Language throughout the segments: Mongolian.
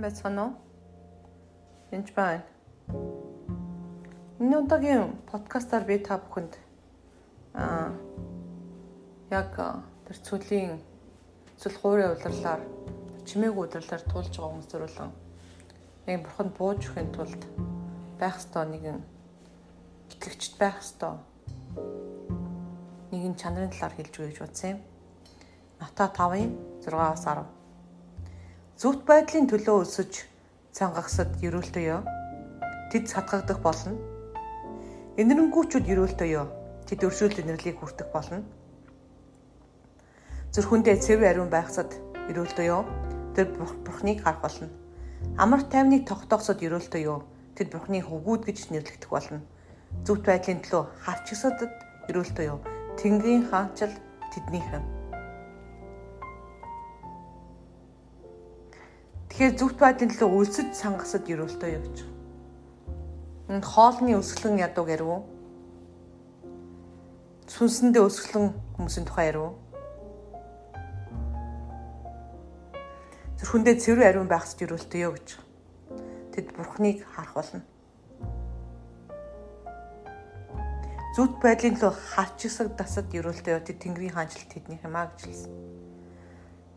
сайн байцгаана уу? Энд байна. Энэ удаагийн подкастаар би та бүхэнд аа яг тэр цөлийн цөл хуурийн удирлаар чимээгүй удирлаар туулж байгаа хүмүүс зөвлөн яг бурханд бууж өгөхийн тулд байх ёстой нэгэн итгэгчд байх ёстой нэгэн чанарын талаар хэлж өгье гэж бодсон юм. Ната 5-ын 6-аас 10. Зүвт байдлын төлөө өсөж цангагсад ерөөлтөө ёо. Тэд сатгагдах болно. Энэрнгүүчүүд ерөөлтөө ёо. Тэд өршөөлт инэрлийг хүртэх болно. Зүрхэндээ цэв ариун байхсад ерөөлтөө ёо. Тэр бурхныг харах болно. Амар тайвныг тогтоохсод ерөөлтөө ёо. Тэд бурхны хөвгүүд гэж нэрлэгдэх болно. Зүвт байдлын төлөө харчсадад ерөөлтөө ёо. Тэнгэрийн хаанчл тэднийхэн Тэгэхээр зүвт байдлын төлөө өлсөж сангасад ерөөлтөө гэж. Энд хоолны өсгөлэн ядуу гэрв. Сүнсэндээ өсгөлэн хүмүүсийн тухай ярив. Зүрхэндээ цэвэр ариун байхсад ерөөлтөө гэж. Тэд бурхныг харах болно. зүвт байдлын төлөө хавчсаг дасад ерөөлтөө тэд Тэнгэрийн хаанчлалт тэднийх юм а гэж хэлсэн.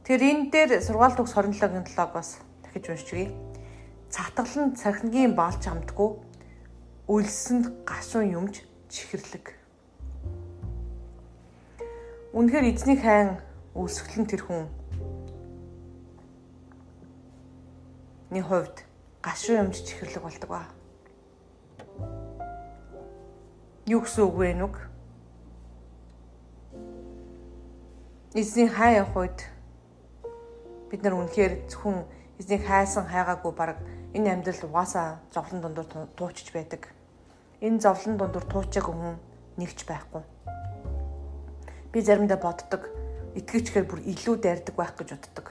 Тэр энэ дээр сургаалт төгс 27-гийн 7-ог бас дахиж уншчихъя. Цатгалан цахингийн балж амтгүй үлсэнд гашуун юмж чихэрлэг. Үнэхээр эзний хайн үүсгэлэн тэр хүн ни хувьд гашуун юмж чихэрлэг болдог ба. Юу гэсэн үг вэ нүг? Эзний хайн үед бид нар үнэхээр зөвхөн эзнийг хайсан хайгаагүй баг энэ амьдрал угаасаа зовлон дундуур туучж байдаг. Энэ зовлон дундуур туучаагүй хүн нэгч байхгүй. Би заримдаа боддог итгэвчгээр бүр илүү дайрдаг байх гэж боддог.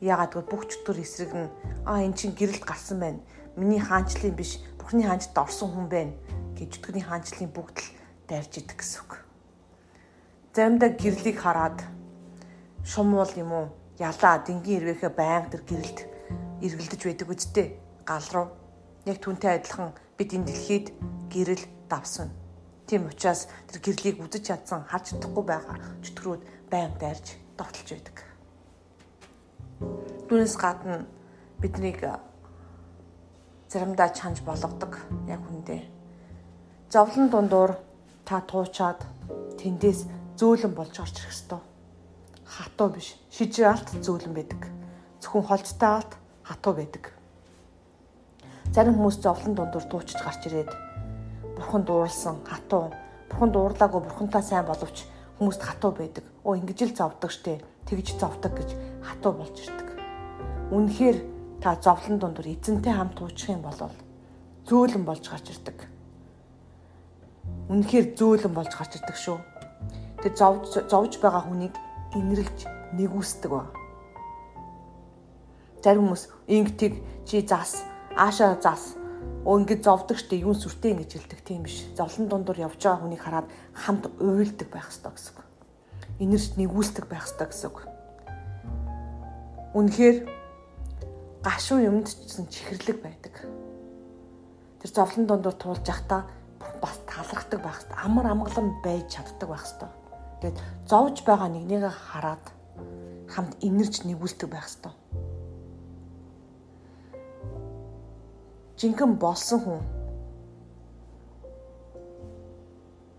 Яагаад гэвэл бүх чөтгөр эсрэг нь аа эн чинь гэрэлд гарсан байна. Миний хаанчлалын биш, Бурхны хаанчд орсон хүн байна гэж чөтгөрийн хаанчлалын бүгд л дайрж идэг гэсэн үг. Заримдаа гэрлийг хараад шумуул юм уу ялаа дэнгийн ирвэхэ баян тэр гэрэлд эргэлдэж байдаг үсттэй гал руу яг түнтэй адилхан бид энэ дэлхийд гэрэл давсан. Тийм учраас тэр гэрлийг үзэж чадсан харж чадахгүй байгаа чөтгөрүүд баян дайрж довтолж байдаг. Түүнээс гадна биднийг заримдаа чанж болгодог яг үндэ. Зовлон дундуур та туучаад тэндээс зөөлөн болж орж ирэх ёстой хатуу биш. Шижир алт зөөлөн байдаг. Зөвхөн холцтой алт хатуу байдаг. Зарим хүмүүс зовлон дундуур туучж гарч ирээд бурхан дуурлсан хатуу, бурхан дуурлаагүй бурхантай сайн боловч хүмүүст хатуу байдаг. Оо ингэж л зовдөг штэ. Тэгж зовдөг гэж хатуу болж ирдэг. Үнэхээр та зовлон дундуур эзэнтэй хамт туучих юм бол зөөлөн болж гарч ирдэг. Үнэхээр зөөлөн болж гарч ирдэг шүү. Тэр зовж зовж байгаа хүнийг инэрлж нэгүсдэг ба. Зарим хүмүүс ингэтийг чи зас, аашаа зас. Ингэ зовдөг штэ юун сүртэй ингэж хэлдэг тийм биш. Зовлон дундуур явж байгаа хүнийг хараад хамт уйлдаг байх хэрэгтэй гэсэн үг. Инэрч нэгүсдэг байх хэрэгтэй гэсэн үг. Үнэхээр гашуу юмд ч чихэрлэг байдаг. Тэр зовлон дундуур туулж явахдаа бас талархдаг байх хэрэгтэй. Амар амгалан байж чаддаг байх хэрэгтэй Тэгэд зовж байгаа нэгнийгээ хараад хамт инэрч нэгүүлдэг байх ёстой. Жинхэнэ болсон хүн.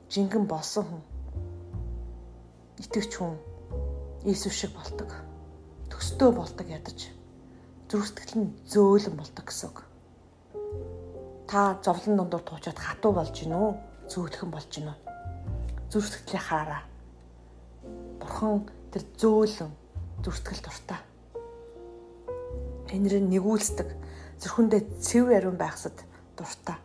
Жинхэнэ болсон хүн. Итгэвч хүн Иесус шиг бол ตก. Төстөө бол ตกядаж. Зүрх сэтгэл нь зөөлөн бол ตก гэсэн үг. Та зовлон дондор туучаад хатуу болж гинөө, зөөлхөн болж гинөө. Зүрх сэтгэлээ хараараа бурхан тэр зөөлөн зүртгэл дуртай. Энэр нэгүүлсдэг зүрхэндээ цэв ариун байхсад дуртай.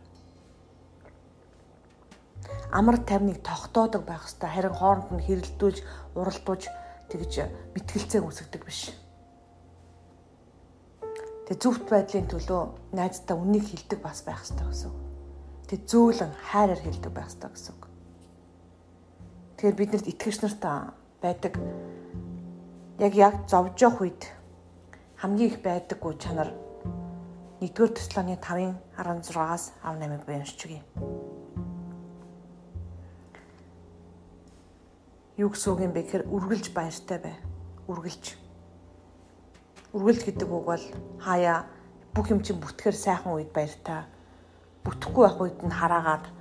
Амар тайвныг тогтоодог байх хэвээр харин хооронд нь хэрэлдүүлж, уралдуулж тэгж мэтгэлцээ үсгдэг биш. Тэг зүвт байдлын төлөө найздаа үнийг хилдэг бас байх хэвээр гэсэн. Тэг зөөлөн хайраар хилдэг байх хэвээр гэсэн. Тэгэхээр бид нарт итгэгч нарт байдаг. Яг яг зовж явах үед хамгийн их байдаггүй чанар 1-р Теслоны 5-ын 16-аас 18-ыг би уншиж өгье. Юу гэсэн үг юм бэ гэхээр үргэлж баяртай бай. Үргэлж. Үргэлж гэдэг үг бол хаяа бүх юм чинь бүтгэхэр сайхан үед баяртай. Бүтэхгүй байх үед нь хараагаад,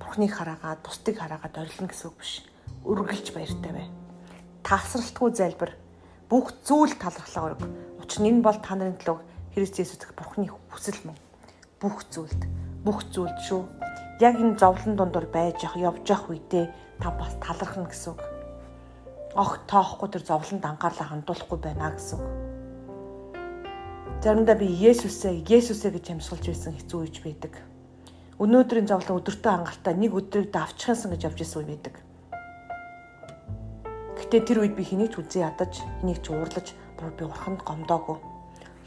бурхныг хараагаад, бусдыг хараагаад орилно гэсэн үг биш. Үргэлж баяртай бай. Тасралтгүй залбир. Бүх зүйл талархлаа өрг. Учир нь энэ бол та нарын төлөө Христ Есүс дэх Бурхны хүсэл мөн. Бүх зүйлд, бүх зүйлд шүү. Яг энэ зовлон дундор байж явах, явж явах үедээ та бас талархна гэсэн үг. Огт тоохгүй тэр зовлонд анхаарлаа хандуулахгүй байна гэсэн үг. Заримдаа би Есүсээ, Есүсээ гэж амьсгалж байсан хэцүү үеч байдаг. Өнөөдрийн зовлон өдөртөө хангалттай нэг өдрийг давчхансан гэж явж исэн үе байдаг. Гэтэ тэр үед би хэнийг ч үзээ ядаж, хэнийг ч уурлаж, бүр би урханд гомдоогүй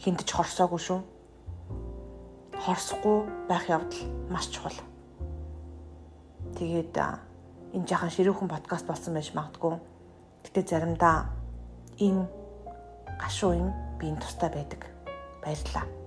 хинтж хорсоогүй шүү. Хорсохгүй байх явдал маш чухал. Тэгээд энэ жахан ширүүхэн подкаст болсон байж магадгүй. Гэтэ заримдаа энэ гашуу юм би энэ тустай байдаг. Баярлалаа.